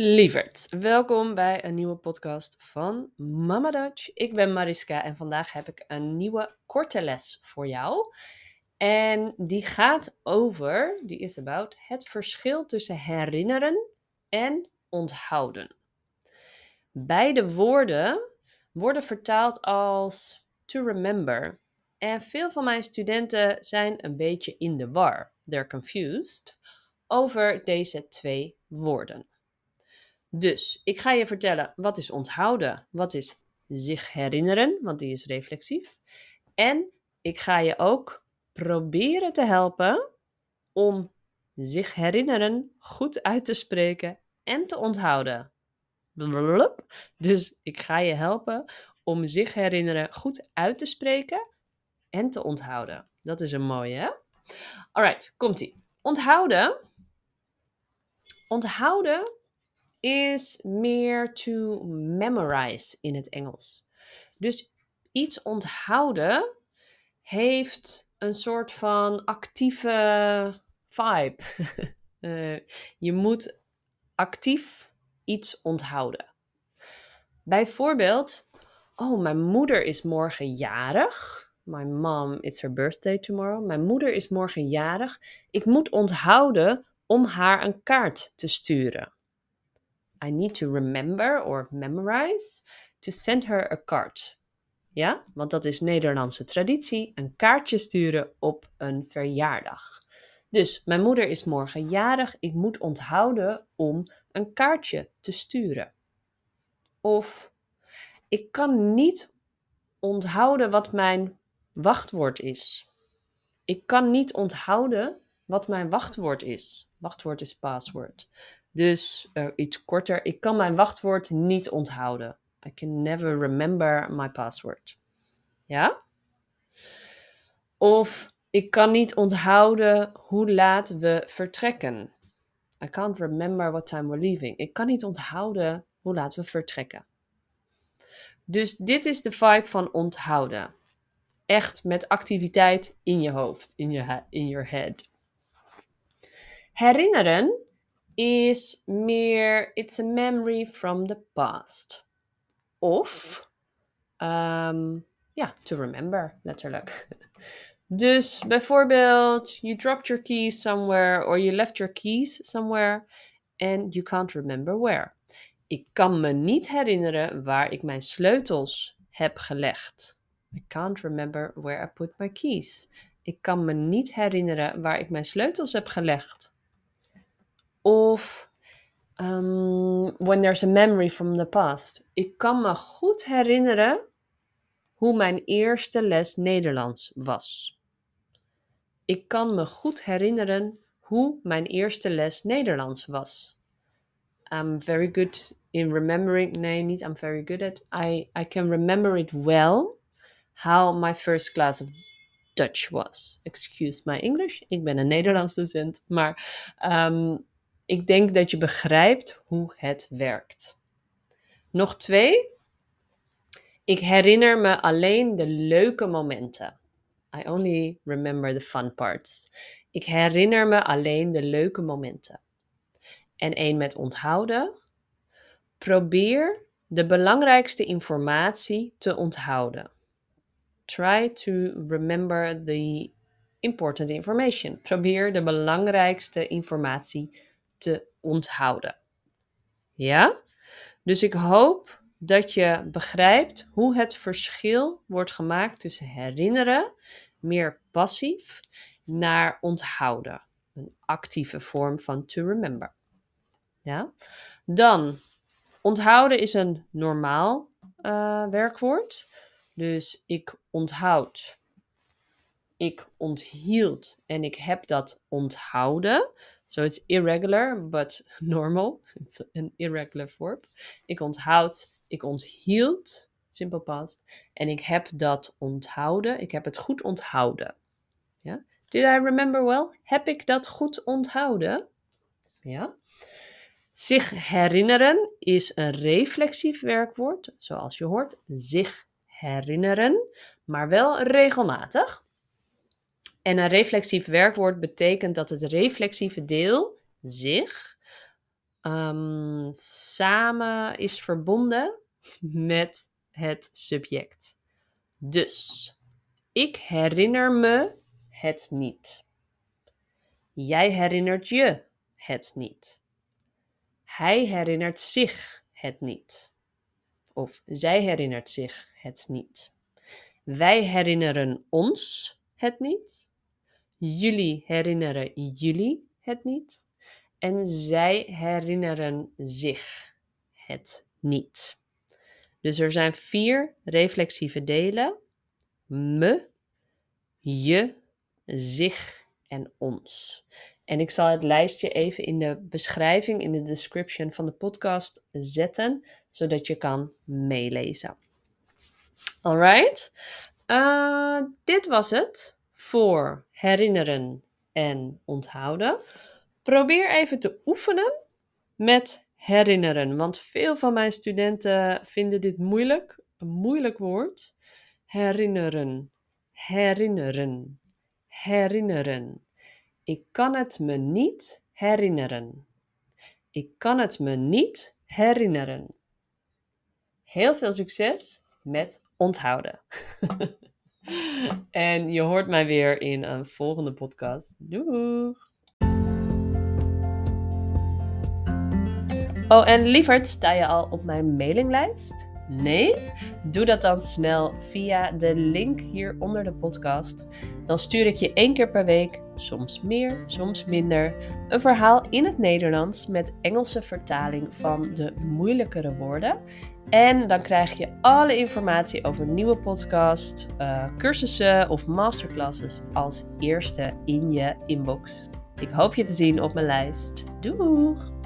Lieverd, welkom bij een nieuwe podcast van Mama Dutch. Ik ben Mariska en vandaag heb ik een nieuwe korte les voor jou. En die gaat over, die is about, het verschil tussen herinneren en onthouden. Beide woorden worden vertaald als to remember. En veel van mijn studenten zijn een beetje in de war. They're confused over deze twee woorden. Dus ik ga je vertellen wat is onthouden, wat is zich herinneren, want die is reflexief. En ik ga je ook proberen te helpen om zich herinneren goed uit te spreken en te onthouden. Dus ik ga je helpen om zich herinneren goed uit te spreken en te onthouden. Dat is een mooie, hè? Alright, komt-ie. Onthouden. Onthouden is meer to memorize in het Engels. Dus iets onthouden heeft een soort van actieve vibe. uh, je moet actief iets onthouden. Bijvoorbeeld, oh, mijn moeder is morgen jarig. My mom, it's her birthday tomorrow. Mijn moeder is morgen jarig. Ik moet onthouden om haar een kaart te sturen. I need to remember or memorize to send her a card. Ja, want dat is Nederlandse traditie, een kaartje sturen op een verjaardag. Dus mijn moeder is morgen jarig, ik moet onthouden om een kaartje te sturen. Of ik kan niet onthouden wat mijn wachtwoord is. Ik kan niet onthouden wat mijn wachtwoord is. Wachtwoord is password. Dus uh, iets korter. Ik kan mijn wachtwoord niet onthouden. I can never remember my password. Ja? Of ik kan niet onthouden hoe laat we vertrekken. I can't remember what time we're leaving. Ik kan niet onthouden hoe laat we vertrekken. Dus dit is de vibe van onthouden. Echt met activiteit in je hoofd, in je in your head. Herinneren is meer it's a memory from the past. Of, um, ja, to remember, letterlijk. Dus bijvoorbeeld, you dropped your keys somewhere or you left your keys somewhere and you can't remember where. Ik kan me niet herinneren waar ik mijn sleutels heb gelegd. I can't remember where I put my keys. Ik kan me niet herinneren waar ik mijn sleutels heb gelegd. Of um, when there's a memory from the past. Ik kan me goed herinneren hoe mijn eerste les Nederlands was. Ik kan me goed herinneren hoe mijn eerste les Nederlands was. I'm very good in remembering. Nee, niet I'm very good at. I, I can remember it well. How my first class of Dutch was. Excuse my English. Ik ben een Nederlands docent. Maar um, ik denk dat je begrijpt hoe het werkt. Nog twee. Ik herinner me alleen de leuke momenten. I only remember the fun parts. Ik herinner me alleen de leuke momenten. En één met onthouden. Probeer de belangrijkste informatie te onthouden. Try to remember the important information. Probeer de belangrijkste informatie te onthouden. Ja? Dus ik hoop dat je begrijpt hoe het verschil wordt gemaakt tussen herinneren, meer passief, naar onthouden. Een actieve vorm van to remember. Ja? Dan, onthouden is een normaal uh, werkwoord. Dus ik onthoud, ik onthield en ik heb dat onthouden. So it's irregular, but normal. It's an irregular verb. Ik onthoud, ik onthield, simple past. En ik heb dat onthouden. Ik heb het goed onthouden. Ja? Did I remember well? Heb ik dat goed onthouden? Ja. Zich herinneren is een reflexief werkwoord, zoals je hoort. Zich herinneren, maar wel regelmatig. En een reflexief werkwoord betekent dat het reflexieve deel zich um, samen is verbonden met het subject. Dus, ik herinner me het niet. Jij herinnert je het niet. Hij herinnert zich het niet. Of zij herinnert zich het niet. Wij herinneren ons het niet. Jullie herinneren jullie het niet. En zij herinneren zich het niet. Dus er zijn vier reflexieve delen: me, je, zich en ons. En ik zal het lijstje even in de beschrijving, in de description van de podcast zetten, zodat je kan meelezen. Alright, uh, dit was het voor herinneren en onthouden. Probeer even te oefenen met herinneren, want veel van mijn studenten vinden dit moeilijk, een moeilijk woord. Herinneren, herinneren, herinneren. Ik kan het me niet herinneren. Ik kan het me niet herinneren. Heel veel succes met onthouden. en je hoort mij weer in een volgende podcast. Doeg! Oh, en lieverd, sta je al op mijn mailinglijst? Nee? Doe dat dan snel via de link hier onder de podcast. Dan stuur ik je één keer per week, soms meer, soms minder, een verhaal in het Nederlands met Engelse vertaling van de moeilijkere woorden. En dan krijg je alle informatie over nieuwe podcasts, uh, cursussen of masterclasses als eerste in je inbox. Ik hoop je te zien op mijn lijst. Doeg!